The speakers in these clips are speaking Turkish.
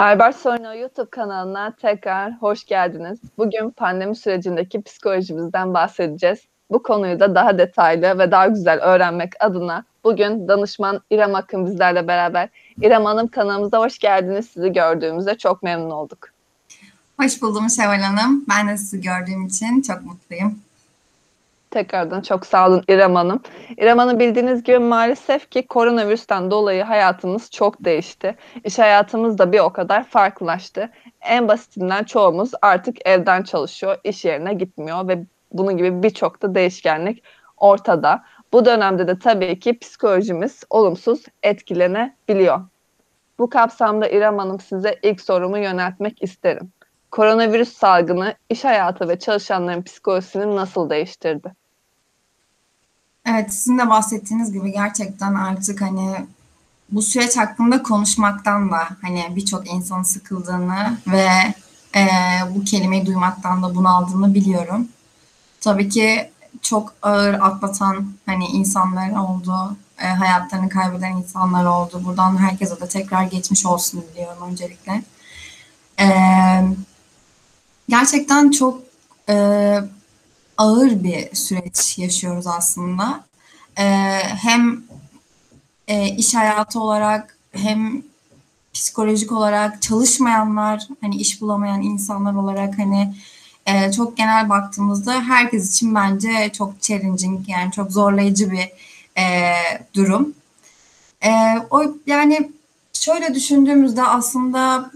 Albert Sorno YouTube kanalına tekrar hoş geldiniz. Bugün pandemi sürecindeki psikolojimizden bahsedeceğiz. Bu konuyu da daha detaylı ve daha güzel öğrenmek adına bugün danışman İrem Akın bizlerle beraber. İrem Hanım kanalımıza hoş geldiniz. Sizi gördüğümüzde çok memnun olduk. Hoş buldum Şevval Hanım. Ben de sizi gördüğüm için çok mutluyum. Tekrardan çok sağ olun İrem Hanım. İrem Hanım bildiğiniz gibi maalesef ki koronavirüsten dolayı hayatımız çok değişti. İş hayatımız da bir o kadar farklılaştı. En basitinden çoğumuz artık evden çalışıyor, iş yerine gitmiyor ve bunun gibi birçok da değişkenlik ortada. Bu dönemde de tabii ki psikolojimiz olumsuz etkilenebiliyor. Bu kapsamda İrem Hanım size ilk sorumu yöneltmek isterim. Koronavirüs salgını iş hayatı ve çalışanların psikolojisini nasıl değiştirdi? Evet, sizin de bahsettiğiniz gibi gerçekten artık hani bu süreç hakkında konuşmaktan da hani birçok insanın sıkıldığını ve e, bu kelimeyi duymaktan da bunaldığını biliyorum. Tabii ki çok ağır atlatan hani insanlar oldu, e, hayatlarını kaybeden insanlar oldu. Buradan herkese de tekrar geçmiş olsun diliyorum öncelikle. E, gerçekten çok e, ağır bir süreç yaşıyoruz aslında. E, hem e, iş hayatı olarak hem psikolojik olarak çalışmayanlar, hani iş bulamayan insanlar olarak hani e, çok genel baktığımızda herkes için bence çok challenging yani çok zorlayıcı bir e, durum. E, o yani şöyle düşündüğümüzde aslında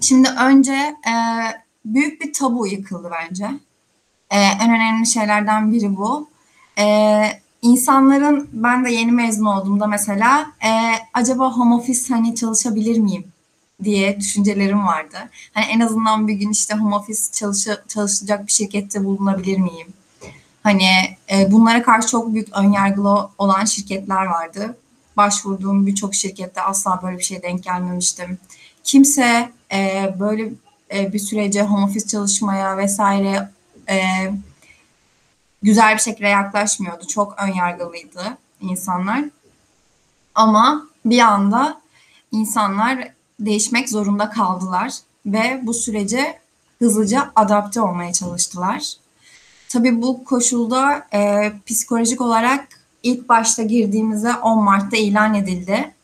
şimdi önce e, büyük bir tabu yıkıldı bence. E, en önemli şeylerden biri bu. E, insanların ben de yeni mezun olduğumda mesela e, acaba home office hani çalışabilir miyim diye düşüncelerim vardı. Hani en azından bir gün işte home office çalışı, çalışacak bir şirkette bulunabilir miyim? Hani e, bunlara karşı çok büyük önyargılı olan şirketler vardı. Başvurduğum birçok şirkette asla böyle bir şey denk gelmemiştim. Kimse e, böyle e, bir sürece home office çalışmaya vesaire e, güzel bir şekilde yaklaşmıyordu. Çok önyargılıydı insanlar. Ama bir anda insanlar değişmek zorunda kaldılar ve bu sürece hızlıca adapte olmaya çalıştılar. Tabii bu koşulda e, psikolojik olarak ilk başta girdiğimizde 10 Mart'ta ilan edildi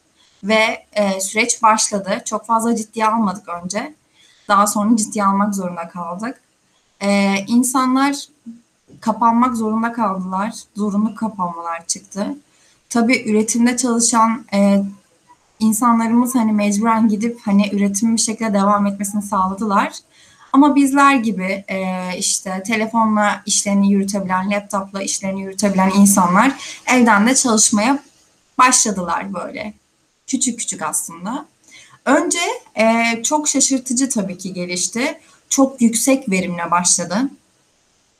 ve e, süreç başladı. Çok fazla ciddiye almadık önce. Daha sonra ciddiye almak zorunda kaldık. E, insanlar kapanmak zorunda kaldılar. Zorunlu kapanmalar çıktı. Tabii üretimde çalışan e, insanlarımız hani mecburen gidip hani üretimin bir şekilde devam etmesini sağladılar. Ama bizler gibi e, işte telefonla işlerini yürütebilen, laptopla işlerini yürütebilen insanlar evden de çalışmaya başladılar böyle. Küçük küçük aslında. Önce e, çok şaşırtıcı tabii ki gelişti. Çok yüksek verimle başladı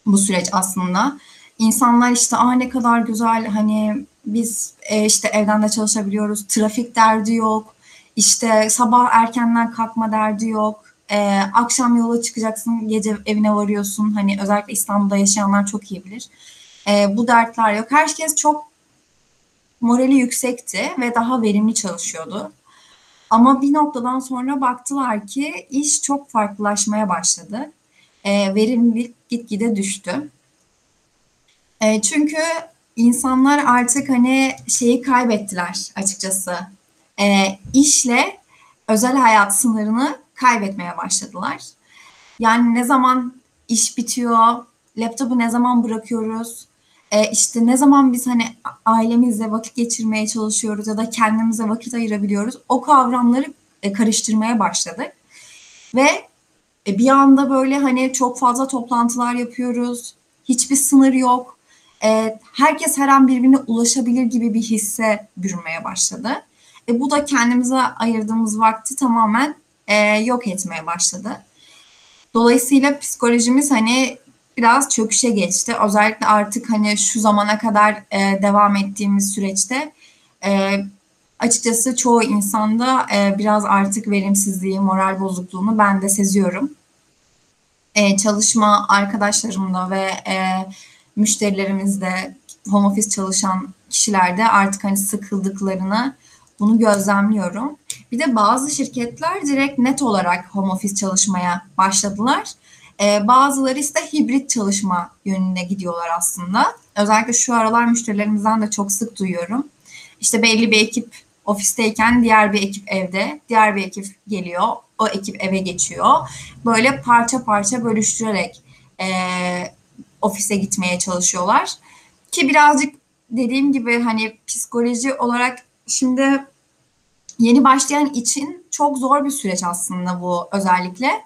bu süreç aslında. İnsanlar işte aa ne kadar güzel hani biz e, işte evden de çalışabiliyoruz. Trafik derdi yok. İşte sabah erkenden kalkma derdi yok. E, akşam yola çıkacaksın, gece evine varıyorsun. Hani özellikle İstanbul'da yaşayanlar çok iyi bilir. E, bu dertler yok. Herkes çok morali yüksekti ve daha verimli çalışıyordu. Ama bir noktadan sonra baktılar ki iş çok farklılaşmaya başladı. E, verimlilik gitgide düştü. E, çünkü insanlar artık hani şeyi kaybettiler açıkçası. E, işle özel hayat sınırını kaybetmeye başladılar. Yani ne zaman iş bitiyor, laptopu ne zaman bırakıyoruz, e, işte ne zaman biz hani ailemizle vakit geçirmeye çalışıyoruz ya da kendimize vakit ayırabiliyoruz. O kavramları e, karıştırmaya başladık. Ve e, bir anda böyle hani çok fazla toplantılar yapıyoruz. Hiçbir sınır yok e, herkes her an birbirine ulaşabilir gibi bir hisse bürünmeye başladı. E, bu da kendimize ayırdığımız vakti tamamen e, yok etmeye başladı. Dolayısıyla psikolojimiz hani biraz çöküşe geçti. Özellikle artık hani şu zamana kadar e, devam ettiğimiz süreçte e, açıkçası çoğu insanda e, biraz artık verimsizliği, moral bozukluğunu ben de seziyorum. E, çalışma arkadaşlarımda ve e, müşterilerimizde home office çalışan kişilerde artık hani sıkıldıklarını bunu gözlemliyorum. Bir de bazı şirketler direkt net olarak home office çalışmaya başladılar. Ee, bazıları ise hibrit çalışma yönüne gidiyorlar aslında. Özellikle şu aralar müşterilerimizden de çok sık duyuyorum. İşte belli bir ekip ofisteyken diğer bir ekip evde, diğer bir ekip geliyor, o ekip eve geçiyor. Böyle parça parça bölüştürerek e, ofise gitmeye çalışıyorlar. Ki birazcık dediğim gibi hani psikoloji olarak şimdi yeni başlayan için çok zor bir süreç aslında bu özellikle.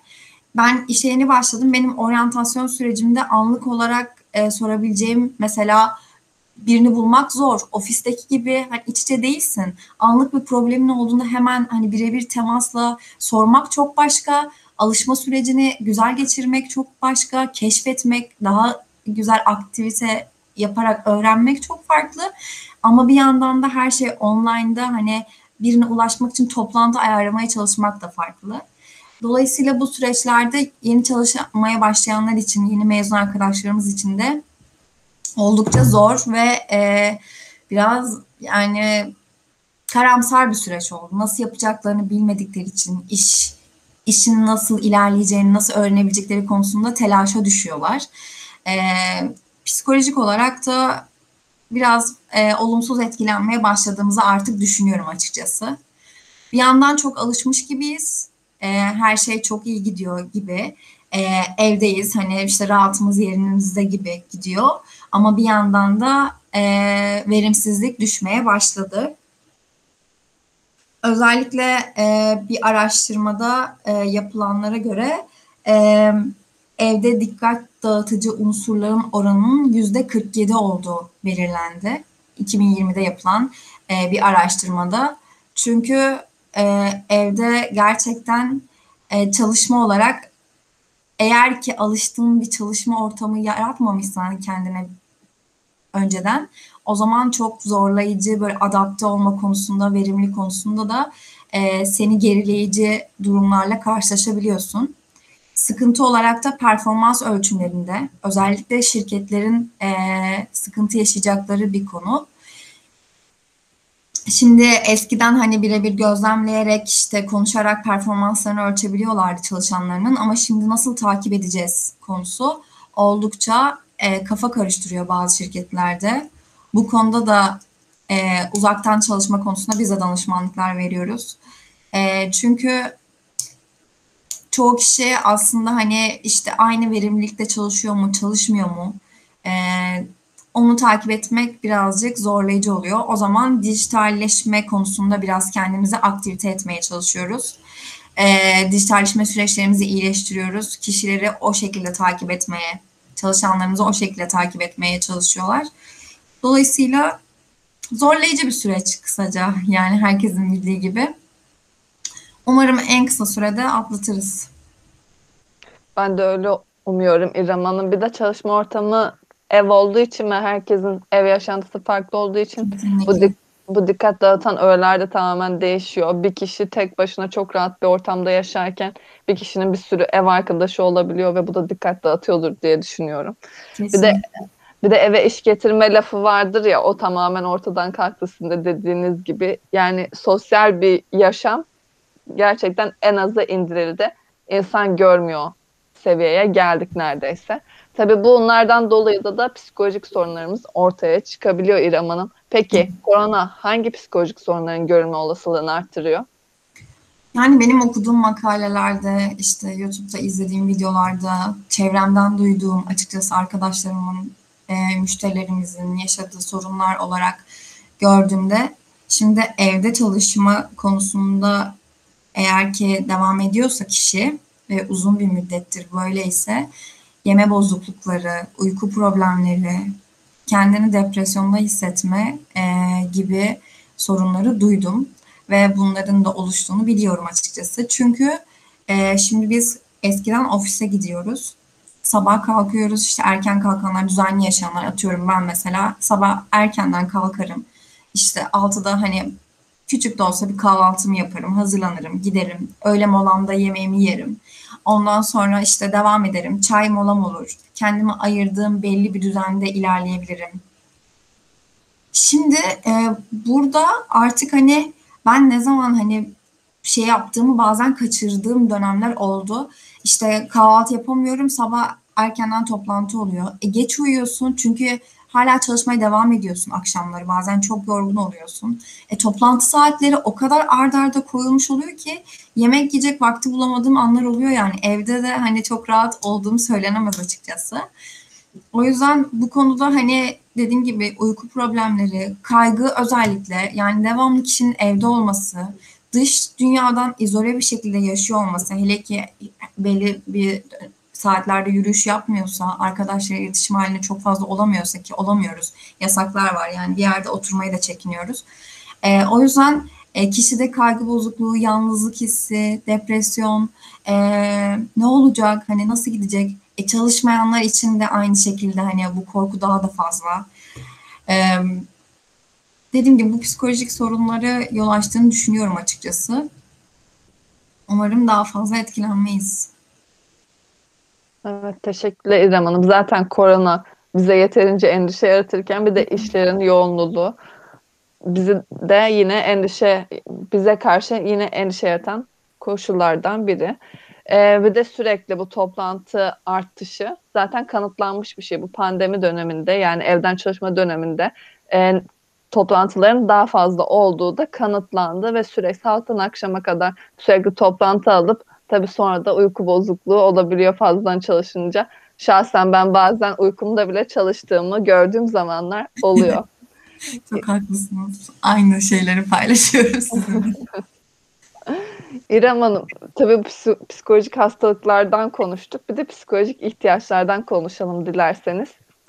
Ben işe yeni başladım. Benim oryantasyon sürecimde anlık olarak e, sorabileceğim mesela birini bulmak zor. Ofisteki gibi hani iç içe değilsin. Anlık bir problemin olduğunda hemen hani birebir temasla sormak çok başka. Alışma sürecini güzel geçirmek çok başka. Keşfetmek, daha güzel aktivite yaparak öğrenmek çok farklı. Ama bir yandan da her şey online'da hani birine ulaşmak için toplantı ayarlamaya çalışmak da farklı. Dolayısıyla bu süreçlerde yeni çalışmaya başlayanlar için, yeni mezun arkadaşlarımız için de oldukça zor ve e, biraz yani karamsar bir süreç oldu. Nasıl yapacaklarını bilmedikleri için iş işin nasıl ilerleyeceğini, nasıl öğrenebilecekleri konusunda telaşa düşüyorlar. E, psikolojik olarak da biraz e, olumsuz etkilenmeye başladığımızı artık düşünüyorum açıkçası. Bir yandan çok alışmış gibiyiz. E, her şey çok iyi gidiyor gibi. E, evdeyiz hani işte rahatımız yerimizde gibi gidiyor. Ama bir yandan da e, verimsizlik düşmeye başladı. Özellikle e, bir araştırmada e, yapılanlara göre e, evde dikkat dağıtıcı unsurların oranının yüzde 47 olduğu belirlendi. 2020'de yapılan e, bir araştırmada. Çünkü e, evde gerçekten e, çalışma olarak eğer ki alıştığın bir çalışma ortamı yaratmamışsan kendine önceden o zaman çok zorlayıcı böyle adapte olma konusunda, verimli konusunda da e, seni gerileyici durumlarla karşılaşabiliyorsun. Sıkıntı olarak da performans ölçümlerinde özellikle şirketlerin e, sıkıntı yaşayacakları bir konu. Şimdi eskiden hani birebir gözlemleyerek işte konuşarak performanslarını ölçebiliyorlardı çalışanlarının ama şimdi nasıl takip edeceğiz konusu oldukça e, kafa karıştırıyor bazı şirketlerde. Bu konuda da e, uzaktan çalışma konusunda bize danışmanlıklar veriyoruz. E, çünkü çoğu kişi aslında hani işte aynı verimlilikte çalışıyor mu, çalışmıyor mu? E, onu takip etmek birazcık zorlayıcı oluyor. O zaman dijitalleşme konusunda biraz kendimizi aktivite etmeye çalışıyoruz. E, dijitalleşme süreçlerimizi iyileştiriyoruz. Kişileri o şekilde takip etmeye, çalışanlarımızı o şekilde takip etmeye çalışıyorlar. Dolayısıyla zorlayıcı bir süreç kısaca yani herkesin bildiği gibi. Umarım en kısa sürede atlatırız. Ben de öyle umuyorum İrem Hanım. Bir de çalışma ortamı ev olduğu için ve herkesin ev yaşantısı farklı olduğu için bu, dik bu dikkat dağıtan öğeler de tamamen değişiyor. Bir kişi tek başına çok rahat bir ortamda yaşarken bir kişinin bir sürü ev arkadaşı olabiliyor ve bu da dikkat dağıtıyordur diye düşünüyorum. Kesinlikle. Bir de bir de eve iş getirme lafı vardır ya o tamamen ortadan kalktı sizin de dediğiniz gibi. Yani sosyal bir yaşam gerçekten en aza indirildi. İnsan görmüyor seviyeye geldik neredeyse. Tabii bunlardan dolayı da da psikolojik sorunlarımız ortaya çıkabiliyor İrem Hanım. Peki korona hangi psikolojik sorunların görülme olasılığını arttırıyor? Yani benim okuduğum makalelerde, işte YouTube'da izlediğim videolarda, çevremden duyduğum açıkçası arkadaşlarımın, e, müşterilerimizin yaşadığı sorunlar olarak gördüğümde şimdi evde çalışma konusunda eğer ki devam ediyorsa kişi ve uzun bir müddettir böyleyse yeme bozuklukları, uyku problemleri, kendini depresyonda hissetme e, gibi sorunları duydum ve bunların da oluştuğunu biliyorum açıkçası. Çünkü e, şimdi biz eskiden ofise gidiyoruz. Sabah kalkıyoruz işte erken kalkanlar, düzenli yaşayanlar atıyorum ben mesela sabah erkenden kalkarım. İşte 6'da hani küçük de olsa bir kahvaltımı yaparım, hazırlanırım, giderim. Öğle molamda yemeğimi yerim. Ondan sonra işte devam ederim. Çay molam olur. Kendime ayırdığım belli bir düzende ilerleyebilirim. Şimdi e, burada artık hani ben ne zaman hani şey yaptığımı bazen kaçırdığım dönemler oldu. İşte kahvaltı yapamıyorum sabah erkenden toplantı oluyor. E, geç uyuyorsun çünkü hala çalışmaya devam ediyorsun akşamları. Bazen çok yorgun oluyorsun. E, toplantı saatleri o kadar ard arda koyulmuş oluyor ki yemek yiyecek vakti bulamadığım anlar oluyor yani. Evde de hani çok rahat olduğum söylenemez açıkçası. O yüzden bu konuda hani dediğim gibi uyku problemleri, kaygı özellikle yani devamlı kişinin evde olması, dış dünyadan izole bir şekilde yaşıyor olması, hele ki belli bir saatlerde yürüyüş yapmıyorsa, arkadaşlarıyla iletişim halinde çok fazla olamıyorsa ki olamıyoruz. Yasaklar var yani bir yerde oturmayı da çekiniyoruz. E, o yüzden e, kişide kaygı bozukluğu, yalnızlık hissi, depresyon, e, ne olacak, hani nasıl gidecek? E, çalışmayanlar için de aynı şekilde hani bu korku daha da fazla. E, dediğim gibi bu psikolojik sorunları yol açtığını düşünüyorum açıkçası. Umarım daha fazla etkilenmeyiz. Evet, teşekkürler İrem Hanım. Zaten korona bize yeterince endişe yaratırken bir de işlerin yoğunluğu bizi de yine endişe bize karşı yine endişe yaratan koşullardan biri. Ee, bir de sürekli bu toplantı artışı zaten kanıtlanmış bir şey. Bu pandemi döneminde yani evden çalışma döneminde e, toplantıların daha fazla olduğu da kanıtlandı ve sürekli sabahtan akşama kadar sürekli toplantı alıp tabii sonra da uyku bozukluğu olabiliyor fazladan çalışınca. Şahsen ben bazen uykumda bile çalıştığımı gördüğüm zamanlar oluyor. Çok haklısınız. Aynı şeyleri paylaşıyoruz. İrem Hanım, tabii psikolojik hastalıklardan konuştuk. Bir de psikolojik ihtiyaçlardan konuşalım dilerseniz.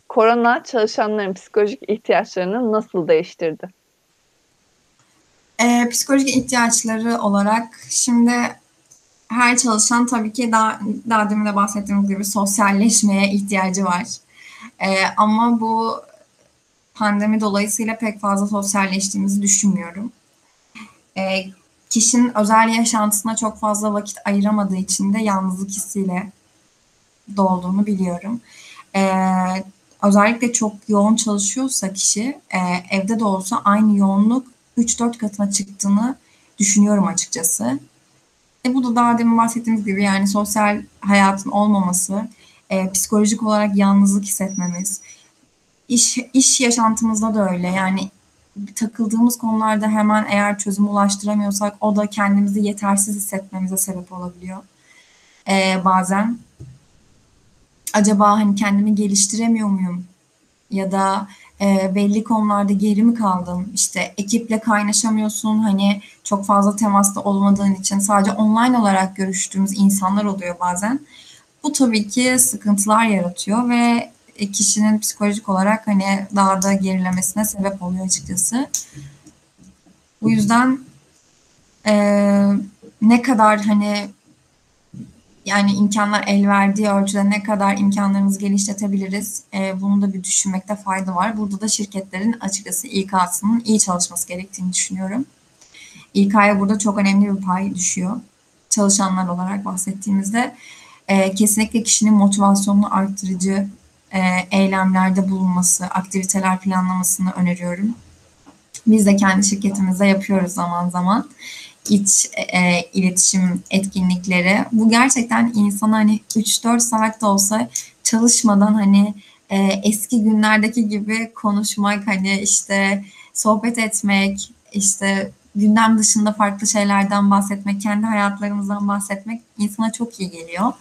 Korona çalışanların psikolojik ihtiyaçlarını nasıl değiştirdi? Ee, psikolojik ihtiyaçları olarak şimdi her çalışan tabii ki daha, daha demin de bahsettiğimiz gibi sosyalleşmeye ihtiyacı var. Ee, ama bu pandemi dolayısıyla pek fazla sosyalleştiğimizi düşünmüyorum. Ee, kişinin özel yaşantısına çok fazla vakit ayıramadığı için de yalnızlık hissiyle dolduğunu biliyorum. Ee, özellikle çok yoğun çalışıyorsa kişi e, evde de olsa aynı yoğunluk 3-4 katına çıktığını düşünüyorum açıkçası. E, bu da daha demin bahsettiğimiz gibi yani sosyal hayatın olmaması, e, psikolojik olarak yalnızlık hissetmemiz, iş, iş yaşantımızda da öyle yani takıldığımız konularda hemen eğer çözüm ulaştıramıyorsak o da kendimizi yetersiz hissetmemize sebep olabiliyor. E, bazen acaba hani kendimi geliştiremiyor muyum? Ya da e, belli konularda geri mi kaldım? İşte ekiple kaynaşamıyorsun. Hani çok fazla temasta olmadığın için sadece online olarak görüştüğümüz insanlar oluyor bazen. Bu tabii ki sıkıntılar yaratıyor ve kişinin psikolojik olarak hani daha da gerilemesine sebep oluyor açıkçası. Bu yüzden e, ne kadar hani yani imkanlar el verdiği ölçüde ne kadar imkanlarımızı genişletebiliriz e, bunu da bir düşünmekte fayda var. Burada da şirketlerin açıkçası İK'sının iyi çalışması gerektiğini düşünüyorum. İK'ya burada çok önemli bir pay düşüyor. Çalışanlar olarak bahsettiğimizde e, kesinlikle kişinin motivasyonunu arttırıcı e, eylemlerde bulunması, aktiviteler planlamasını öneriyorum. Biz de kendi şirketimizde yapıyoruz zaman zaman iç e, iletişim etkinlikleri. Bu gerçekten insana hani 3-4 saat de olsa çalışmadan hani e, eski günlerdeki gibi konuşmak hani işte sohbet etmek işte gündem dışında farklı şeylerden bahsetmek, kendi hayatlarımızdan bahsetmek insana çok iyi geliyor.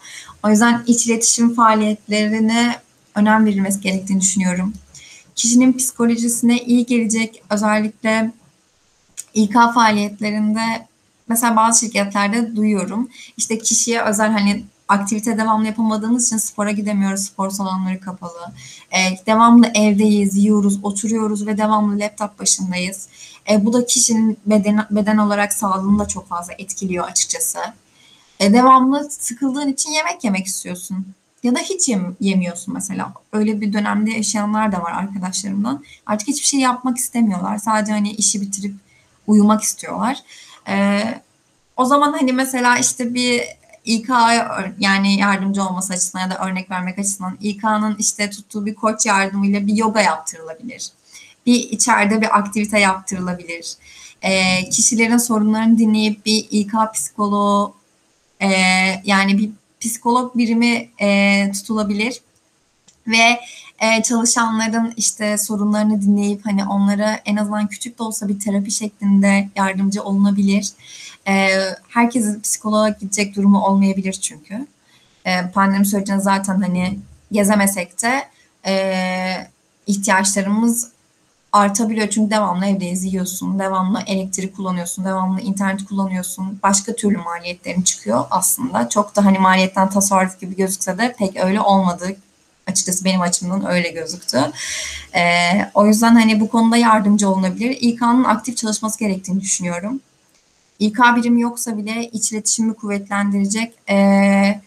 O yüzden iç iletişim faaliyetlerine önem verilmesi gerektiğini düşünüyorum. Kişinin psikolojisine iyi gelecek özellikle İK faaliyetlerinde mesela bazı şirketlerde duyuyorum. İşte kişiye özel hani aktivite devamlı yapamadığımız için spora gidemiyoruz. Spor salonları kapalı. E, devamlı evdeyiz, yiyoruz, oturuyoruz ve devamlı laptop başındayız. E, bu da kişinin beden, beden olarak sağlığını da çok fazla etkiliyor açıkçası. E, devamlı sıkıldığın için yemek yemek istiyorsun. Ya da hiç yem, yemiyorsun mesela. Öyle bir dönemde yaşayanlar da var arkadaşlarımdan. Artık hiçbir şey yapmak istemiyorlar. Sadece hani işi bitirip uyumak istiyorlar. Ee, o zaman hani mesela işte bir İK yani yardımcı olması açısından ya da örnek vermek açısından İK'nın işte tuttuğu bir koç yardımıyla bir yoga yaptırılabilir. Bir içeride bir aktivite yaptırılabilir. e, kişilerin sorunlarını dinleyip bir İK psikoloğu e, yani bir psikolog birimi e, tutulabilir ve e, çalışanların işte sorunlarını dinleyip hani onlara en azından küçük de olsa bir terapi şeklinde yardımcı olunabilir. E, herkesin psikoloğa gidecek durumu olmayabilir çünkü. E, pandemi sürecinde zaten hani gezemesek de e, ihtiyaçlarımız artabiliyor çünkü devamlı evdeyiz yiyorsun, devamlı elektrik kullanıyorsun, devamlı internet kullanıyorsun. Başka türlü maliyetlerin çıkıyor aslında. Çok da hani maliyetten tasarruf gibi gözükse de pek öyle olmadı. Açıkçası benim açımdan öyle gözüktü. Ee, o yüzden hani bu konuda yardımcı olunabilir. İK'nın aktif çalışması gerektiğini düşünüyorum. İK birimi yoksa bile iç iletişimi kuvvetlendirecek e,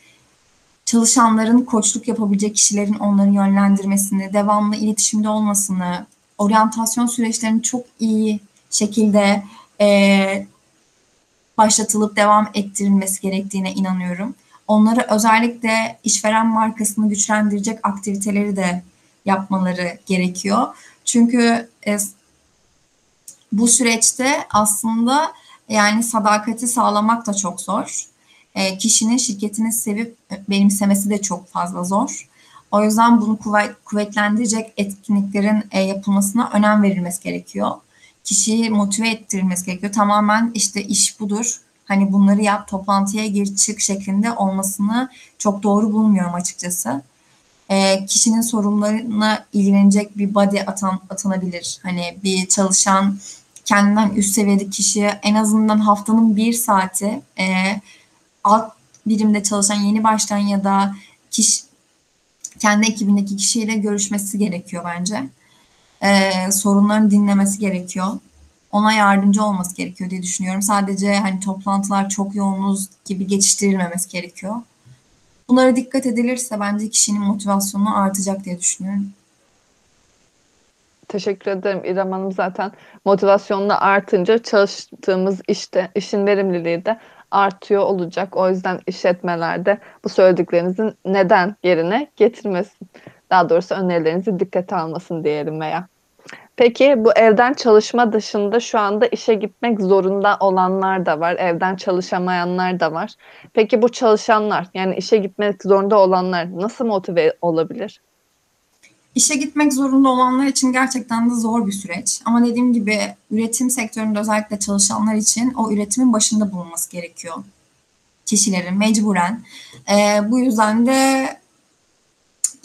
çalışanların koçluk yapabilecek kişilerin onları yönlendirmesini, devamlı iletişimde olmasını, oryantasyon süreçlerinin çok iyi şekilde e, başlatılıp devam ettirilmesi gerektiğine inanıyorum. Onlara özellikle işveren markasını güçlendirecek aktiviteleri de yapmaları gerekiyor. Çünkü e, bu süreçte aslında yani sadakati sağlamak da çok zor. E, kişinin şirketini sevip benimsemesi de çok fazla zor. O yüzden bunu kuvvet, kuvvetlendirecek etkinliklerin e, yapılmasına önem verilmesi gerekiyor. Kişiyi motive ettirilmesi gerekiyor. Tamamen işte iş budur. Hani bunları yap, toplantıya gir çık şeklinde olmasını çok doğru bulmuyorum açıkçası. E, kişinin sorunlarına ilgilenecek bir body atan, atanabilir. Hani bir çalışan kendinden üst seviyede kişiye en azından haftanın bir saati e, alt birimde çalışan yeni baştan ya da kişi kendi ekibindeki kişiyle görüşmesi gerekiyor bence. Ee, sorunlarını dinlemesi gerekiyor. Ona yardımcı olması gerekiyor diye düşünüyorum. Sadece hani toplantılar çok yoğunuz gibi geçiştirilmemesi gerekiyor. Bunlara dikkat edilirse bence kişinin motivasyonu artacak diye düşünüyorum. Teşekkür ederim İrem Hanım. Zaten motivasyonla artınca çalıştığımız işte, işin verimliliği de artıyor olacak. O yüzden işletmelerde bu söylediklerinizin neden yerine getirmesin. Daha doğrusu önerilerinizi dikkate almasın diyelim veya. Peki bu evden çalışma dışında şu anda işe gitmek zorunda olanlar da var. Evden çalışamayanlar da var. Peki bu çalışanlar yani işe gitmek zorunda olanlar nasıl motive olabilir? İşe gitmek zorunda olanlar için gerçekten de zor bir süreç. Ama dediğim gibi üretim sektöründe özellikle çalışanlar için o üretimin başında bulunması gerekiyor. Kişilerin mecburen. E, bu yüzden de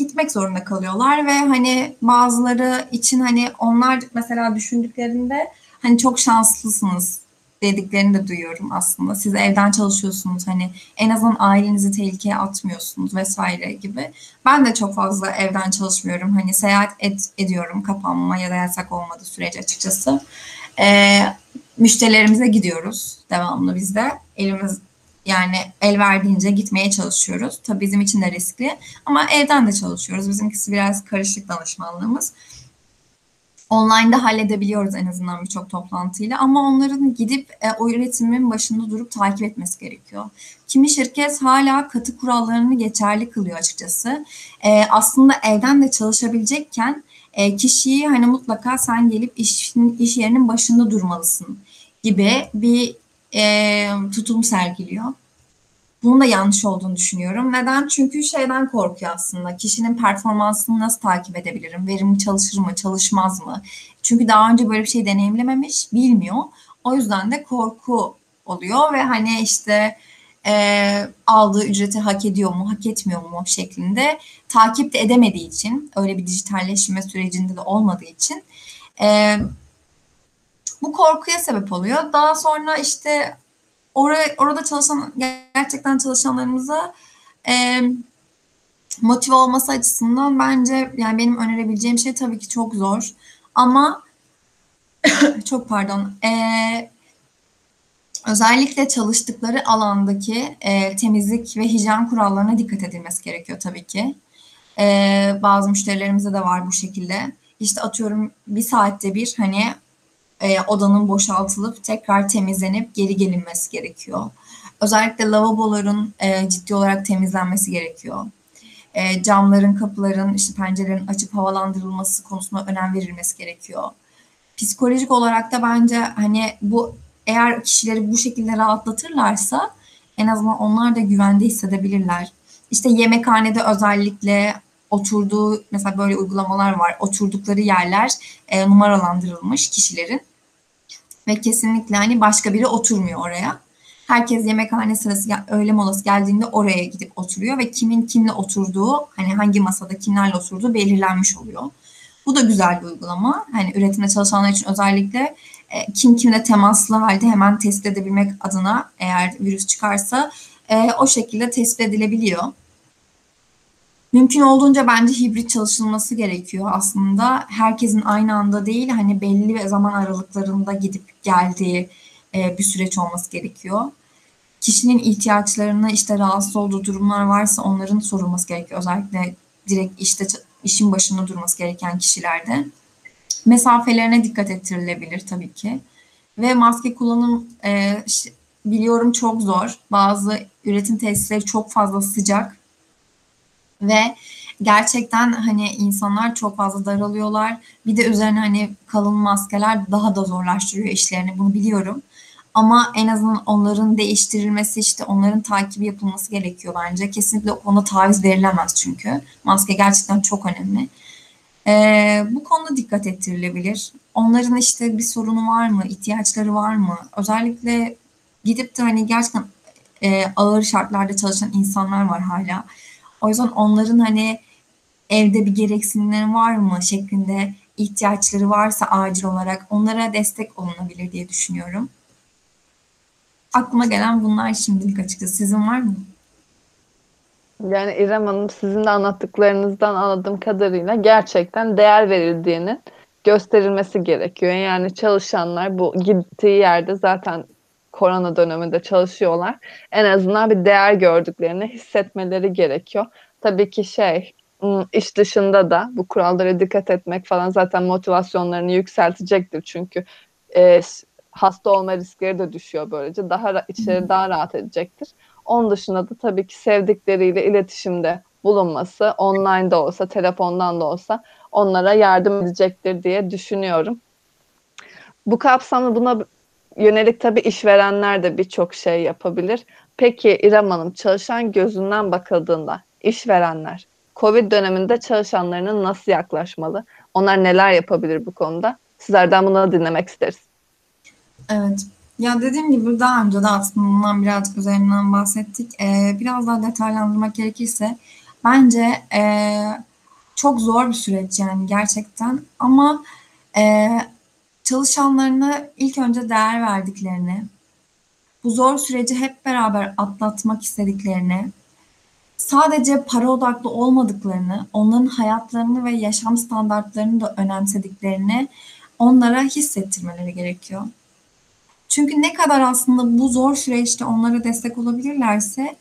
gitmek zorunda kalıyorlar ve hani bazıları için hani onlar mesela düşündüklerinde hani çok şanslısınız dediklerini de duyuyorum aslında. Siz evden çalışıyorsunuz hani en azından ailenizi tehlikeye atmıyorsunuz vesaire gibi. Ben de çok fazla evden çalışmıyorum. Hani seyahat et, ediyorum kapanma ya da yasak olmadığı sürece açıkçası. Ee, müşterilerimize gidiyoruz devamlı bizde. Elimiz yani el verdiğince gitmeye çalışıyoruz. Tabii bizim için de riskli ama evden de çalışıyoruz. Bizimkisi biraz karışık danışmanlığımız online'da halledebiliyoruz en azından birçok toplantıyla ama onların gidip e, o üretimin başında durup takip etmesi gerekiyor. Kimi şirket hala katı kurallarını geçerli kılıyor açıkçası. E, aslında evden de çalışabilecekken e, kişiyi hani mutlaka sen gelip iş, iş yerinin başında durmalısın gibi bir e, tutum sergiliyor. Bunun da yanlış olduğunu düşünüyorum. Neden? Çünkü şeyden korkuyor aslında. Kişinin performansını nasıl takip edebilirim? Verimli çalışır mı, çalışmaz mı? Çünkü daha önce böyle bir şey deneyimlememiş, bilmiyor. O yüzden de korku oluyor ve hani işte e, aldığı ücreti hak ediyor mu, hak etmiyor mu şeklinde takip de edemediği için, öyle bir dijitalleşme sürecinde de olmadığı için e, bu korkuya sebep oluyor. Daha sonra işte oraya, orada çalışan gerçekten çalışanlarımıza e, motive olması açısından bence yani benim önerebileceğim şey tabii ki çok zor ama çok pardon e, özellikle çalıştıkları alandaki e, temizlik ve hijyen kurallarına dikkat edilmesi gerekiyor tabii ki. E, bazı müşterilerimizde de var bu şekilde. İşte atıyorum bir saatte bir hani e, odanın boşaltılıp tekrar temizlenip geri gelinmesi gerekiyor. Özellikle lavaboların e, ciddi olarak temizlenmesi gerekiyor. E, camların, kapıların, işte pencerelerin açıp havalandırılması konusunda önem verilmesi gerekiyor. psikolojik olarak da bence hani bu eğer kişileri bu şekilde rahatlatırlarsa en azından onlar da güvende hissedebilirler. İşte yemekhanede özellikle oturduğu mesela böyle uygulamalar var. Oturdukları yerler e, numaralandırılmış kişilerin ve kesinlikle hani başka biri oturmuyor oraya. Herkes yemekhane sırası öğle molası geldiğinde oraya gidip oturuyor ve kimin kimle oturduğu hani hangi masada kimlerle oturduğu belirlenmiş oluyor. Bu da güzel bir uygulama. Hani üretimde çalışanlar için özellikle e, kim kimle temaslı halde hemen tespit edebilmek adına eğer virüs çıkarsa e, o şekilde tespit edilebiliyor. Mümkün olduğunca bence hibrit çalışılması gerekiyor aslında. Herkesin aynı anda değil hani belli zaman aralıklarında gidip geldiği e, bir süreç olması gerekiyor. Kişinin ihtiyaçlarını işte rahatsız olduğu durumlar varsa onların sorulması gerekiyor. Özellikle direkt işte işin başında durması gereken kişilerde. Mesafelerine dikkat ettirilebilir tabii ki. Ve maske kullanım e, biliyorum çok zor. Bazı üretim tesisleri çok fazla sıcak ve gerçekten hani insanlar çok fazla daralıyorlar. Bir de üzerine hani kalın maskeler daha da zorlaştırıyor işlerini bunu biliyorum. Ama en azından onların değiştirilmesi işte onların takibi yapılması gerekiyor bence. Kesinlikle ona taviz verilemez çünkü. Maske gerçekten çok önemli. Ee, bu konuda dikkat ettirilebilir. Onların işte bir sorunu var mı, ihtiyaçları var mı? Özellikle gidip de hani gerçekten e, ağır şartlarda çalışan insanlar var hala. O yüzden onların hani evde bir gereksinimleri var mı şeklinde ihtiyaçları varsa acil olarak onlara destek olunabilir diye düşünüyorum. Aklıma gelen bunlar şimdilik açıkçası. Sizin var mı? Yani İrem Hanım sizin de anlattıklarınızdan anladığım kadarıyla gerçekten değer verildiğinin gösterilmesi gerekiyor. Yani çalışanlar bu gittiği yerde zaten korona döneminde çalışıyorlar. En azından bir değer gördüklerini hissetmeleri gerekiyor. Tabii ki şey iş dışında da bu kurallara dikkat etmek falan zaten motivasyonlarını yükseltecektir. Çünkü e, hasta olma riskleri de düşüyor böylece. Daha içeri daha rahat edecektir. Onun dışında da tabii ki sevdikleriyle iletişimde bulunması, online de olsa, telefondan da olsa onlara yardım edecektir diye düşünüyorum. Bu kapsamda buna yönelik tabii işverenler de birçok şey yapabilir. Peki İrem Hanım çalışan gözünden bakıldığında işverenler Covid döneminde çalışanlarının nasıl yaklaşmalı? Onlar neler yapabilir bu konuda? Sizlerden bunu dinlemek isteriz. Evet. Ya dediğim gibi daha önce de aslında birazcık üzerinden bahsettik. Ee, biraz daha detaylandırmak gerekirse bence e, çok zor bir süreç yani gerçekten ama e, çalışanlarına ilk önce değer verdiklerini, bu zor süreci hep beraber atlatmak istediklerini, sadece para odaklı olmadıklarını, onların hayatlarını ve yaşam standartlarını da önemsediklerini onlara hissettirmeleri gerekiyor. Çünkü ne kadar aslında bu zor süreçte onlara destek olabilirlerse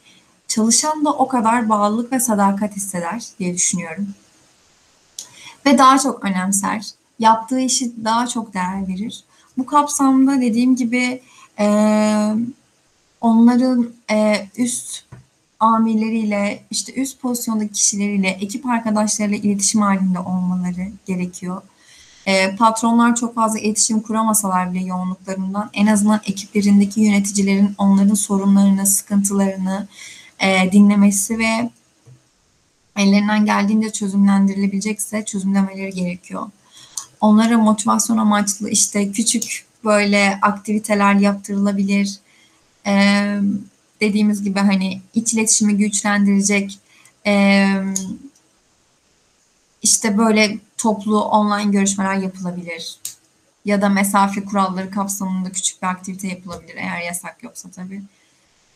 çalışan da o kadar bağlılık ve sadakat hisseder diye düşünüyorum. Ve daha çok önemser. Yaptığı işi daha çok değer verir. Bu kapsamda dediğim gibi e, onların e, üst amirleriyle, işte üst pozisyondaki kişileriyle, ekip arkadaşlarıyla iletişim halinde olmaları gerekiyor. E, patronlar çok fazla iletişim kuramasalar bile yoğunluklarından en azından ekiplerindeki yöneticilerin onların sorunlarını, sıkıntılarını e, dinlemesi ve ellerinden geldiğinde çözümlendirilebilecekse çözümlemeleri gerekiyor. Onlara motivasyon amaçlı işte küçük böyle aktiviteler yaptırılabilir. Ee, dediğimiz gibi hani iç iletişimi güçlendirecek e, işte böyle toplu online görüşmeler yapılabilir. Ya da mesafe kuralları kapsamında küçük bir aktivite yapılabilir eğer yasak yoksa tabii.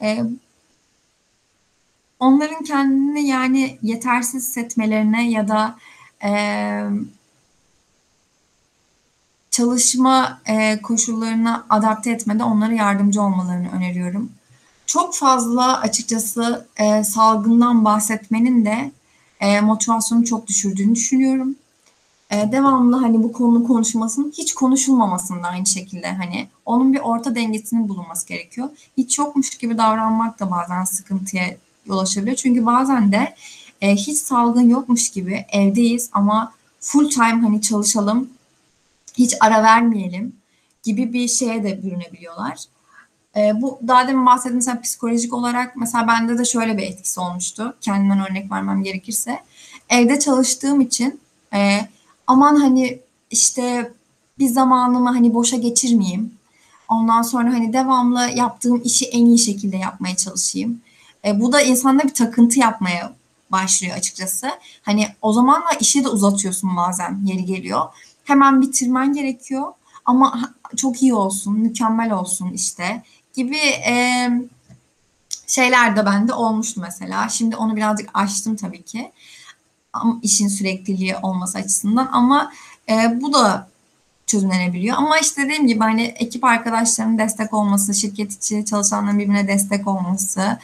Ee, onların kendini yani yetersiz hissetmelerine ya da e, çalışma e, koşullarına adapte etmede onlara yardımcı olmalarını öneriyorum. Çok fazla açıkçası e, salgından bahsetmenin de e, motivasyonu çok düşürdüğünü düşünüyorum. E, devamlı hani bu konu konuşmasının hiç konuşulmamasının aynı şekilde hani onun bir orta dengesinin bulunması gerekiyor. Hiç yokmuş gibi davranmak da bazen sıkıntıya yol açabiliyor. Çünkü bazen de e, hiç salgın yokmuş gibi evdeyiz ama full time hani çalışalım hiç ara vermeyelim gibi bir şeye de bürünebiliyorlar. E, bu daha demin bahsettiğim mesela psikolojik olarak mesela bende de şöyle bir etkisi olmuştu. Kendimden örnek vermem gerekirse. Evde çalıştığım için e, aman hani işte bir zamanımı hani boşa geçirmeyeyim. Ondan sonra hani devamlı yaptığım işi en iyi şekilde yapmaya çalışayım. E, bu da insanda bir takıntı yapmaya başlıyor açıkçası. Hani o zamanla işi de uzatıyorsun bazen yeri geliyor. Hemen bitirmen gerekiyor ama çok iyi olsun, mükemmel olsun işte gibi e, şeyler de bende olmuştu mesela. Şimdi onu birazcık açtım tabii ki. İşin sürekliliği olması açısından ama e, bu da çözümlenebiliyor. Ama işte dediğim gibi hani ekip arkadaşlarının destek olması, şirket içi çalışanların birbirine destek olması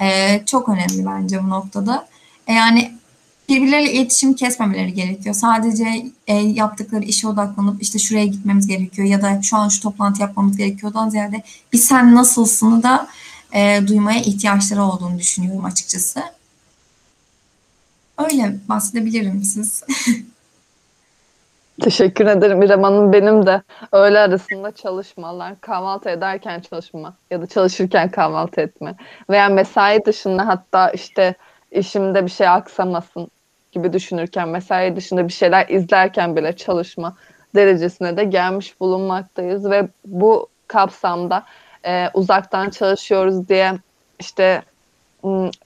e, çok önemli bence bu noktada. E, yani birbirleriyle iletişim kesmemeleri gerekiyor. Sadece e, yaptıkları işe odaklanıp işte şuraya gitmemiz gerekiyor ya da şu an şu toplantı yapmamız gerekiyordan ziyade bir sen nasılsını da e, duymaya ihtiyaçları olduğunu düşünüyorum açıkçası. Öyle bahsedebilirim siz. Teşekkür ederim İrem Hanım. Benim de öğle arasında çalışmalar, kahvaltı ederken çalışma ya da çalışırken kahvaltı etme veya mesai dışında hatta işte işimde bir şey aksamasın gibi düşünürken mesai dışında bir şeyler izlerken bile çalışma derecesine de gelmiş bulunmaktayız ve bu kapsamda e, uzaktan çalışıyoruz diye işte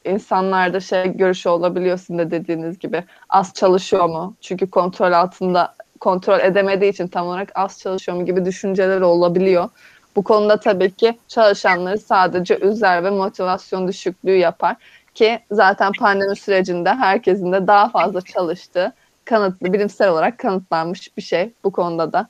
insanlarda şey görüşü olabiliyorsun da dediğiniz gibi az çalışıyor mu? Çünkü kontrol altında kontrol edemediği için tam olarak az çalışıyor mu gibi düşünceler olabiliyor. Bu konuda tabii ki çalışanları sadece üzer ve motivasyon düşüklüğü yapar ki zaten pandemi sürecinde herkesin de daha fazla çalıştığı kanıtlı, bilimsel olarak kanıtlanmış bir şey bu konuda da.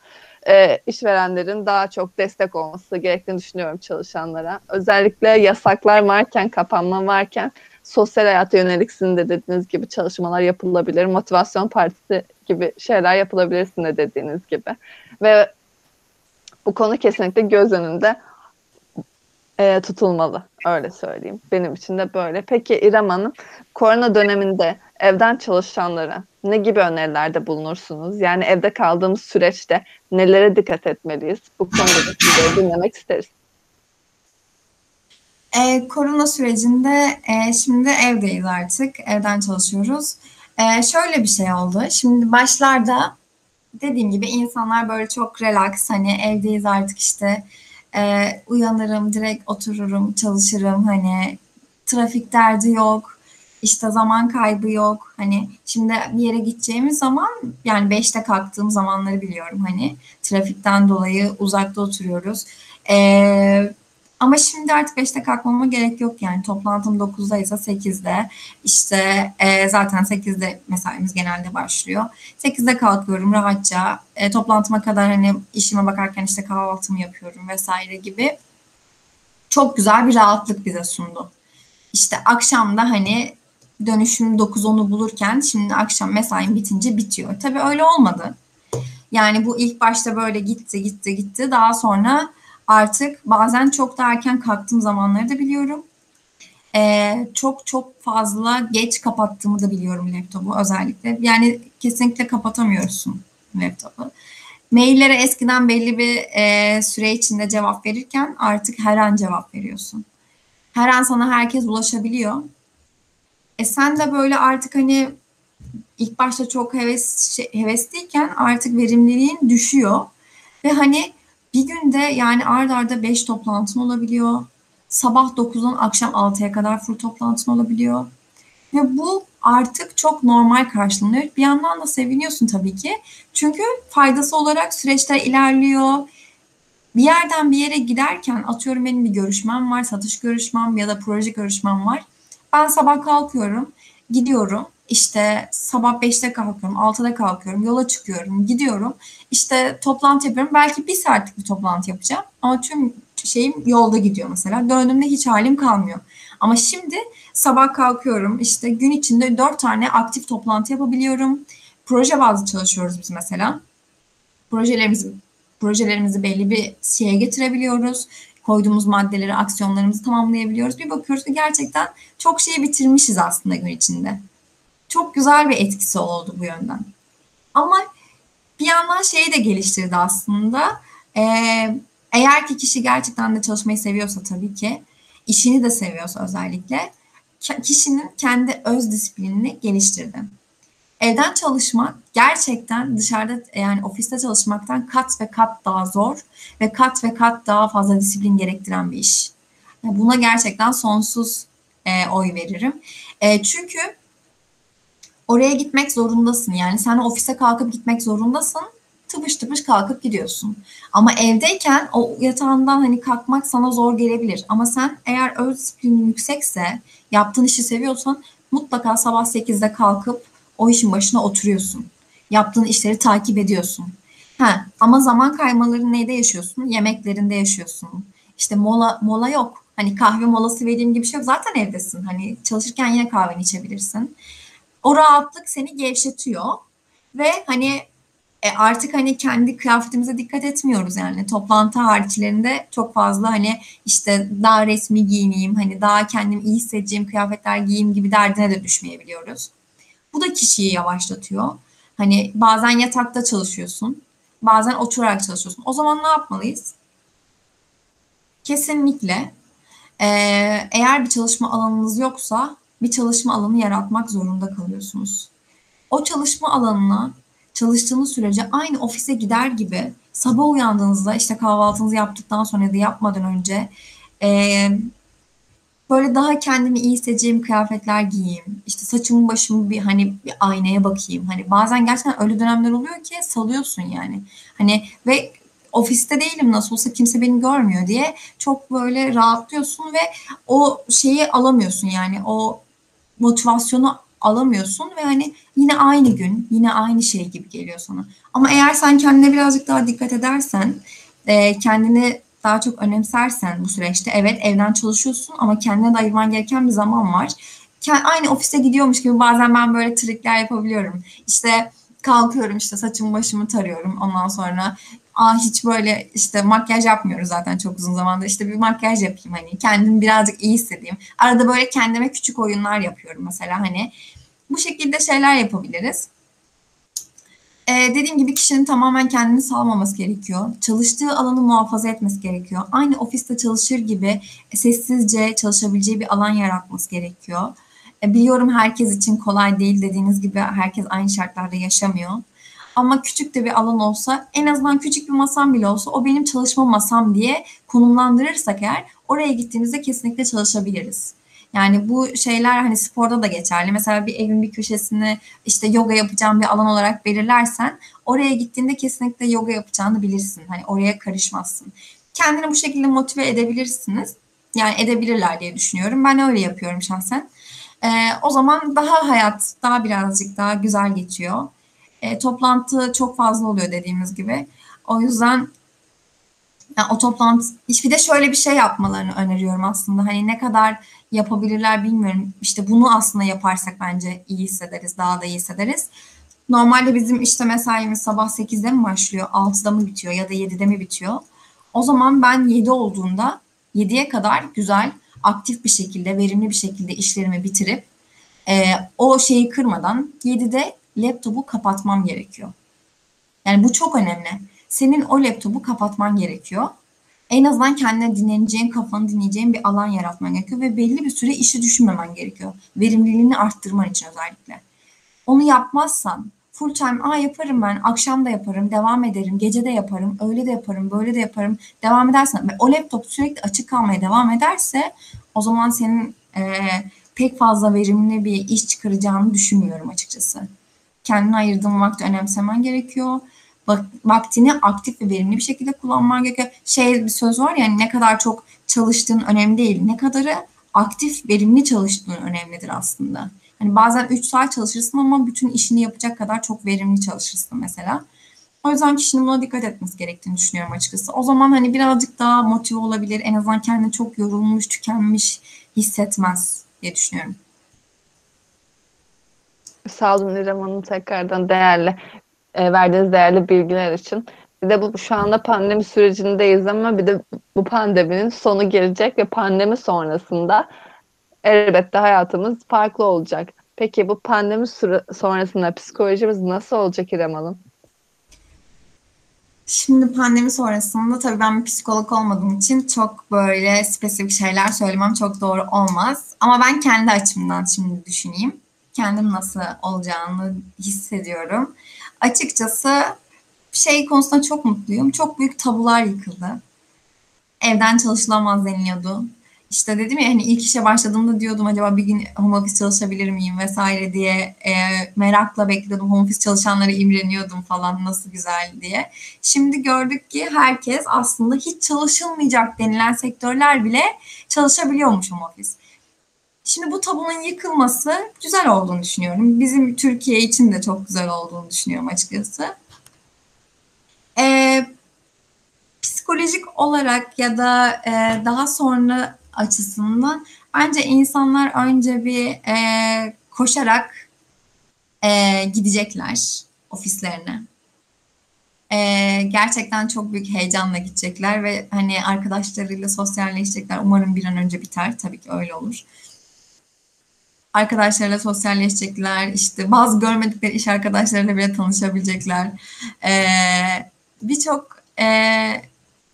E, işverenlerin daha çok destek olması gerektiğini düşünüyorum çalışanlara. Özellikle yasaklar varken, kapanma varken sosyal hayata yönelik sizin de dediğiniz gibi çalışmalar yapılabilir. Motivasyon partisi gibi şeyler yapılabilir sizin de dediğiniz gibi. Ve bu konu kesinlikle göz önünde e, tutulmalı. Öyle söyleyeyim. Benim için de böyle. Peki İrem Hanım, korona döneminde evden çalışanlara ne gibi önerilerde bulunursunuz? Yani evde kaldığımız süreçte nelere dikkat etmeliyiz? Bu konuda da sizleri dinlemek isteriz. E, korona sürecinde e, şimdi evdeyiz artık. Evden çalışıyoruz. E, şöyle bir şey oldu. Şimdi başlarda dediğim gibi insanlar böyle çok relax hani evdeyiz artık işte e, uyanırım direkt otururum çalışırım. Hani trafik derdi yok işte zaman kaybı yok. Hani şimdi bir yere gideceğimiz zaman yani beşte kalktığım zamanları biliyorum. Hani trafikten dolayı uzakta oturuyoruz. Ee, ama şimdi artık 5'te kalkmama gerek yok yani. Toplantım 9'da ise 8'de. İşte e, zaten 8'de mesaimiz genelde başlıyor. 8'de kalkıyorum rahatça. E, toplantıma kadar hani işime bakarken işte kahvaltımı yapıyorum vesaire gibi. Çok güzel bir rahatlık bize sundu. İşte akşamda hani dönüşüm 9-10'u bulurken şimdi akşam mesaim bitince bitiyor. Tabii öyle olmadı. Yani bu ilk başta böyle gitti gitti gitti. Daha sonra artık bazen çok da erken kalktığım zamanları da biliyorum. Ee, çok çok fazla geç kapattığımı da biliyorum laptopu özellikle. Yani kesinlikle kapatamıyorsun laptopu. Maillere eskiden belli bir e, süre içinde cevap verirken artık her an cevap veriyorsun. Her an sana herkes ulaşabiliyor. E sen de böyle artık hani ilk başta çok heves, şey, hevesliyken artık verimliliğin düşüyor. Ve hani bir günde yani ard arda 5 toplantın olabiliyor. Sabah 9'dan akşam 6'ya kadar full toplantın olabiliyor. Ve bu artık çok normal karşılanıyor. Bir yandan da seviniyorsun tabii ki. Çünkü faydası olarak süreçler ilerliyor. Bir yerden bir yere giderken atıyorum benim bir görüşmem var, satış görüşmem ya da proje görüşmem var. Ben sabah kalkıyorum, gidiyorum işte sabah 5'te kalkıyorum, 6'da kalkıyorum, yola çıkıyorum, gidiyorum. İşte toplantı yapıyorum. Belki bir saatlik bir toplantı yapacağım. Ama tüm şeyim yolda gidiyor mesela. Döndüğümde hiç halim kalmıyor. Ama şimdi sabah kalkıyorum. İşte gün içinde dört tane aktif toplantı yapabiliyorum. Proje bazlı çalışıyoruz biz mesela. Projelerimizi projelerimizi belli bir şeye getirebiliyoruz. Koyduğumuz maddeleri, aksiyonlarımızı tamamlayabiliyoruz. Bir bakıyoruz ki gerçekten çok şeyi bitirmişiz aslında gün içinde çok güzel bir etkisi oldu bu yönden. Ama bir yandan şeyi de geliştirdi aslında. Ee, eğer ki kişi gerçekten de çalışmayı seviyorsa tabii ki, işini de seviyorsa özellikle, kişinin kendi öz disiplinini geliştirdi. Evden çalışmak gerçekten dışarıda yani ofiste çalışmaktan kat ve kat daha zor ve kat ve kat daha fazla disiplin gerektiren bir iş. Buna gerçekten sonsuz e, oy veririm. E, çünkü oraya gitmek zorundasın. Yani sen ofise kalkıp gitmek zorundasın. Tıpış tıpış kalkıp gidiyorsun. Ama evdeyken o yatağından hani kalkmak sana zor gelebilir. Ama sen eğer öz disiplinin yüksekse, yaptığın işi seviyorsan mutlaka sabah 8'de kalkıp o işin başına oturuyorsun. Yaptığın işleri takip ediyorsun. Ha, ama zaman kaymaları neyde yaşıyorsun? Yemeklerinde yaşıyorsun. İşte mola mola yok. Hani kahve molası vereyim gibi bir şey yok. Zaten evdesin. Hani çalışırken yine kahveni içebilirsin. O rahatlık seni gevşetiyor ve hani e artık hani kendi kıyafetimize dikkat etmiyoruz yani toplantı hariçlerinde çok fazla hani işte daha resmi giyineyim hani daha kendimi iyi hissedeceğim kıyafetler giyeyim gibi derdine de düşmeyebiliyoruz. Bu da kişiyi yavaşlatıyor. Hani bazen yatakta çalışıyorsun, bazen oturarak çalışıyorsun. O zaman ne yapmalıyız? Kesinlikle e, eğer bir çalışma alanınız yoksa bir çalışma alanı yaratmak zorunda kalıyorsunuz. O çalışma alanına çalıştığınız sürece aynı ofise gider gibi sabah uyandığınızda işte kahvaltınızı yaptıktan sonra ya da yapmadan önce e, böyle daha kendimi iyi hissedeceğim kıyafetler giyeyim. İşte saçımı başımı bir hani bir aynaya bakayım. Hani bazen gerçekten öyle dönemler oluyor ki salıyorsun yani. Hani ve ofiste değilim nasıl olsa kimse beni görmüyor diye çok böyle rahatlıyorsun ve o şeyi alamıyorsun yani o motivasyonu alamıyorsun ve hani yine aynı gün yine aynı şey gibi geliyor sana. Ama eğer sen kendine birazcık daha dikkat edersen e, kendini daha çok önemsersen bu süreçte evet evden çalışıyorsun ama kendine de ayırman gereken bir zaman var. Aynı ofise gidiyormuş gibi bazen ben böyle trikler yapabiliyorum. İşte kalkıyorum işte saçımı başımı tarıyorum ondan sonra Aa, hiç böyle işte makyaj yapmıyoruz zaten çok uzun zamandır. İşte bir makyaj yapayım hani kendimi birazcık iyi hissedeyim. Arada böyle kendime küçük oyunlar yapıyorum mesela hani. Bu şekilde şeyler yapabiliriz. Ee, dediğim gibi kişinin tamamen kendini salmaması gerekiyor. Çalıştığı alanı muhafaza etmesi gerekiyor. Aynı ofiste çalışır gibi sessizce çalışabileceği bir alan yaratması gerekiyor. Ee, biliyorum herkes için kolay değil dediğiniz gibi herkes aynı şartlarda yaşamıyor. Ama küçük de bir alan olsa en azından küçük bir masam bile olsa o benim çalışma masam diye konumlandırırsak eğer oraya gittiğimizde kesinlikle çalışabiliriz. Yani bu şeyler hani sporda da geçerli. Mesela bir evin bir köşesini işte yoga yapacağım bir alan olarak belirlersen oraya gittiğinde kesinlikle yoga yapacağını bilirsin. Hani oraya karışmazsın. Kendini bu şekilde motive edebilirsiniz. Yani edebilirler diye düşünüyorum. Ben öyle yapıyorum şahsen. Ee, o zaman daha hayat daha birazcık daha güzel geçiyor. Ee, toplantı çok fazla oluyor dediğimiz gibi. O yüzden yani o toplantı bir de şöyle bir şey yapmalarını öneriyorum aslında. Hani ne kadar yapabilirler bilmiyorum. İşte bunu aslında yaparsak bence iyi hissederiz, daha da iyi hissederiz. Normalde bizim işte mesaimiz sabah 8'de mi başlıyor, 6'da mı bitiyor ya da 7'de mi bitiyor? O zaman ben 7 olduğunda 7'ye kadar güzel, aktif bir şekilde, verimli bir şekilde işlerimi bitirip e, o şeyi kırmadan 7'de laptopu kapatmam gerekiyor. Yani bu çok önemli. Senin o laptopu kapatman gerekiyor en azından kendine dinleneceğin, kafanı dinleyeceğin bir alan yaratman gerekiyor ve belli bir süre işi düşünmemen gerekiyor. Verimliliğini arttırman için özellikle. Onu yapmazsan full time aa yaparım ben, akşam da yaparım, devam ederim, gece de yaparım, öyle de yaparım, böyle de yaparım, devam edersen ve o laptop sürekli açık kalmaya devam ederse o zaman senin e, pek fazla verimli bir iş çıkaracağını düşünmüyorum açıkçası. Kendine ayırdığın vakti önemsemen gerekiyor vaktini aktif ve verimli bir şekilde kullanman gerekiyor. Şey bir söz var ya hani ne kadar çok çalıştığın önemli değil. Ne kadarı aktif, verimli çalıştığın önemlidir aslında. Hani bazen 3 saat çalışırsın ama bütün işini yapacak kadar çok verimli çalışırsın mesela. O yüzden kişinin buna dikkat etmesi gerektiğini düşünüyorum açıkçası. O zaman hani birazcık daha motive olabilir. En azından kendini çok yorulmuş, tükenmiş hissetmez diye düşünüyorum. Sağ olun İrem Hanım tekrardan değerli e, verdiğiniz değerli bilgiler için. Bir de bu şu anda pandemi sürecindeyiz ama bir de bu pandeminin sonu gelecek ve pandemi sonrasında elbette hayatımız farklı olacak. Peki bu pandemi sonrasında psikolojimiz nasıl olacak İrem Hanım? Şimdi pandemi sonrasında tabii ben bir psikolog olmadığım için çok böyle spesifik şeyler söylemem çok doğru olmaz. Ama ben kendi açımdan şimdi düşüneyim. Kendim nasıl olacağını hissediyorum. Açıkçası şey konusunda çok mutluyum. Çok büyük tabular yıkıldı. Evden çalışılamaz deniliyordu işte dedim ya hani ilk işe başladığımda diyordum acaba bir gün home office çalışabilir miyim vesaire diye e, merakla bekliyordum. Home office çalışanlara imreniyordum falan nasıl güzel diye. Şimdi gördük ki herkes aslında hiç çalışılmayacak denilen sektörler bile çalışabiliyormuş home office. Şimdi bu tabunun yıkılması güzel olduğunu düşünüyorum. Bizim Türkiye için de çok güzel olduğunu düşünüyorum açıkçası. Ee, psikolojik olarak ya da e, daha sonra açısından bence insanlar önce bir e, koşarak e, gidecekler ofislerine. E, gerçekten çok büyük heyecanla gidecekler ve hani arkadaşlarıyla sosyalleşecekler. Umarım bir an önce biter. Tabii ki öyle olur. Arkadaşlarıyla sosyalleşecekler. İşte bazı görmedikleri iş arkadaşlarıyla bile tanışabilecekler. E, Birçok e,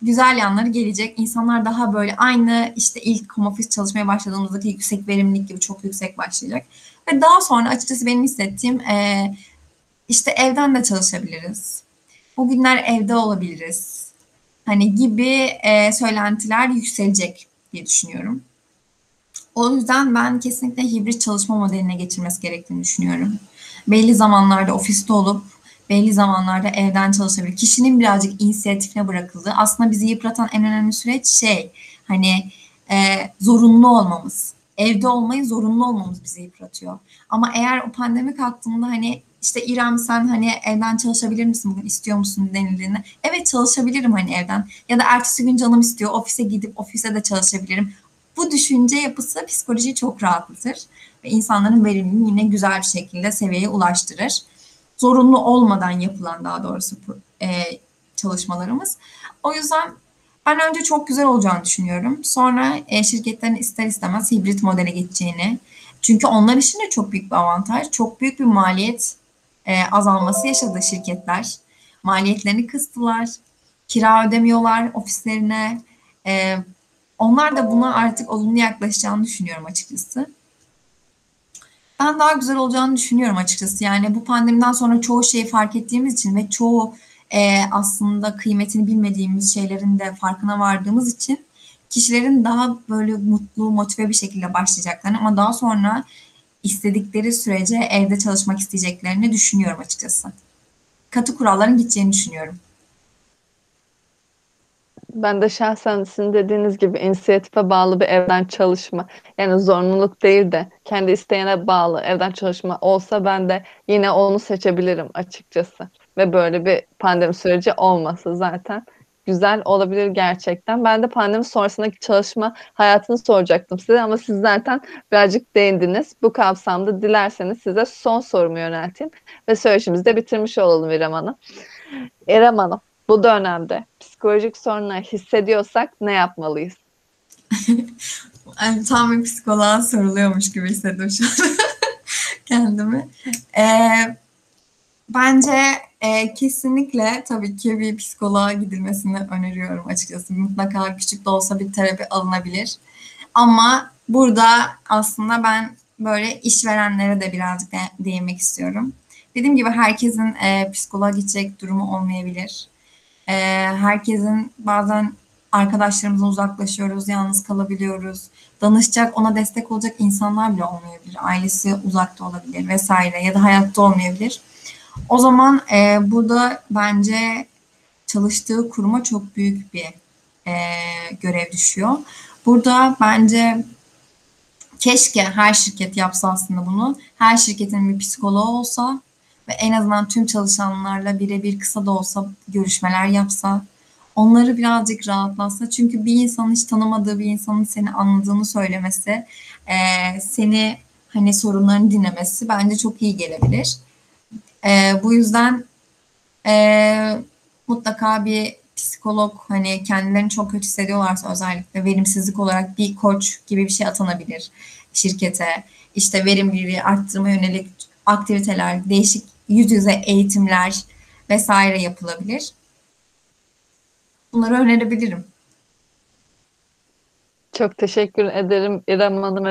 güzel yanları gelecek. İnsanlar daha böyle aynı işte ilk home office çalışmaya başladığımızdaki yüksek verimlilik gibi çok yüksek başlayacak. Ve daha sonra açıkçası benim hissettiğim e, işte evden de çalışabiliriz. Bugünler evde olabiliriz. Hani gibi e, söylentiler yükselecek diye düşünüyorum. O yüzden ben kesinlikle hibrit çalışma modeline geçirmesi gerektiğini düşünüyorum. Belli zamanlarda ofiste olup belli zamanlarda evden çalışabilir. Kişinin birazcık inisiyatifine bırakıldığı. Aslında bizi yıpratan en önemli süreç şey hani e, zorunlu olmamız. Evde olmayı zorunlu olmamız bizi yıpratıyor. Ama eğer o pandemi kalktığında hani işte İrem sen hani evden çalışabilir misin bugün istiyor musun denildiğinde evet çalışabilirim hani evden ya da ertesi gün canım istiyor ofise gidip ofise de çalışabilirim. Bu düşünce yapısı psikolojiyi çok rahatlatır ve insanların verimliliğini yine güzel bir şekilde seviyeye ulaştırır zorunlu olmadan yapılan daha doğrusu e, çalışmalarımız. O yüzden ben önce çok güzel olacağını düşünüyorum. Sonra e, şirketlerin ister istemez hibrit modele geçeceğini. Çünkü onlar için de çok büyük bir avantaj. Çok büyük bir maliyet e, azalması yaşadı şirketler. Maliyetlerini kıstılar. Kira ödemiyorlar ofislerine. E, onlar da buna artık olumlu yaklaşacağını düşünüyorum açıkçası. Ben daha güzel olacağını düşünüyorum açıkçası. Yani bu pandemiden sonra çoğu şeyi fark ettiğimiz için ve çoğu e, aslında kıymetini bilmediğimiz şeylerin de farkına vardığımız için kişilerin daha böyle mutlu, motive bir şekilde başlayacaklarını ama daha sonra istedikleri sürece evde çalışmak isteyeceklerini düşünüyorum açıkçası. Katı kuralların gideceğini düşünüyorum. Ben de şahsen sizin dediğiniz gibi inisiyatife bağlı bir evden çalışma yani zorunluluk değil de kendi isteğine bağlı evden çalışma olsa ben de yine onu seçebilirim açıkçası. Ve böyle bir pandemi süreci olmasa zaten güzel olabilir gerçekten. Ben de pandemi sonrasındaki çalışma hayatını soracaktım size ama siz zaten birazcık değindiniz. Bu kapsamda dilerseniz size son sorumu yönelteyim ve söyleşimizi de bitirmiş olalım İrem Hanım. İrem Hanım, bu dönemde psikolojik sorunlar hissediyorsak ne yapmalıyız? tam bir psikoloğa soruluyormuş gibi hissettim şu an kendimi. Ee, bence e, kesinlikle tabii ki bir psikoloğa gidilmesini öneriyorum açıkçası. Mutlaka küçük de olsa bir terapi alınabilir. Ama burada aslında ben böyle işverenlere de birazcık de, değinmek istiyorum. Dediğim gibi herkesin e, psikoloğa gidecek durumu olmayabilir. E, herkesin bazen arkadaşlarımızdan uzaklaşıyoruz, yalnız kalabiliyoruz. Danışacak, ona destek olacak insanlar bile olmayabilir. Ailesi uzakta olabilir vesaire ya da hayatta olmayabilir. O zaman e, burada bence çalıştığı kuruma çok büyük bir e, görev düşüyor. Burada bence keşke her şirket yapsa aslında bunu. Her şirketin bir psikoloğu olsa ve en azından tüm çalışanlarla birebir kısa da olsa görüşmeler yapsa, onları birazcık rahatlatsa. Çünkü bir insanın hiç tanımadığı bir insanın seni anladığını söylemesi, e, seni hani sorunlarını dinlemesi bence çok iyi gelebilir. E, bu yüzden e, mutlaka bir psikolog hani kendilerini çok kötü hissediyorlarsa özellikle verimsizlik olarak bir koç gibi bir şey atanabilir şirkete. İşte verimliliği arttırma yönelik aktiviteler, değişik yüz yüze eğitimler vesaire yapılabilir. Bunları önerebilirim. Çok teşekkür ederim İrem Hanım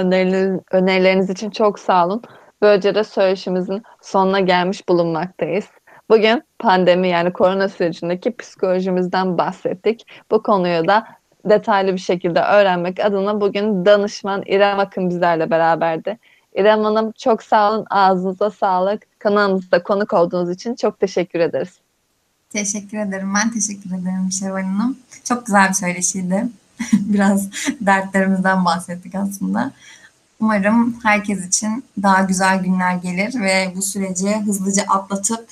önerileriniz, için çok sağ olun. Böylece de söyleşimizin sonuna gelmiş bulunmaktayız. Bugün pandemi yani korona sürecindeki psikolojimizden bahsettik. Bu konuyu da detaylı bir şekilde öğrenmek adına bugün danışman İrem Akın bizlerle beraberdi. İrem Hanım çok sağ olun, ağzınıza sağlık. Kanalımızda konuk olduğunuz için çok teşekkür ederiz. Teşekkür ederim. Ben teşekkür ederim Şevval Hanım. Çok güzel bir söyleşiydi. Biraz dertlerimizden bahsettik aslında. Umarım herkes için daha güzel günler gelir ve bu süreci hızlıca atlatıp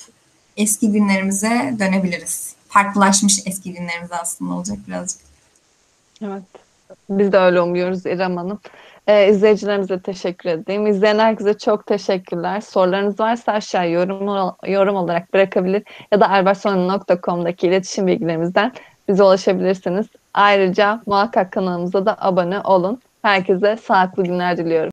eski günlerimize dönebiliriz. Farklılaşmış eski günlerimiz aslında olacak birazcık. Evet. Biz de öyle umuyoruz İrem Hanım. Ee, izleyicilerimize teşekkür edeyim. İzleyen herkese çok teşekkürler. Sorularınız varsa aşağı yorum, yorum olarak bırakabilir ya da albertsonu.com'daki iletişim bilgilerimizden bize ulaşabilirsiniz. Ayrıca muhakkak kanalımıza da abone olun. Herkese sağlıklı günler diliyorum.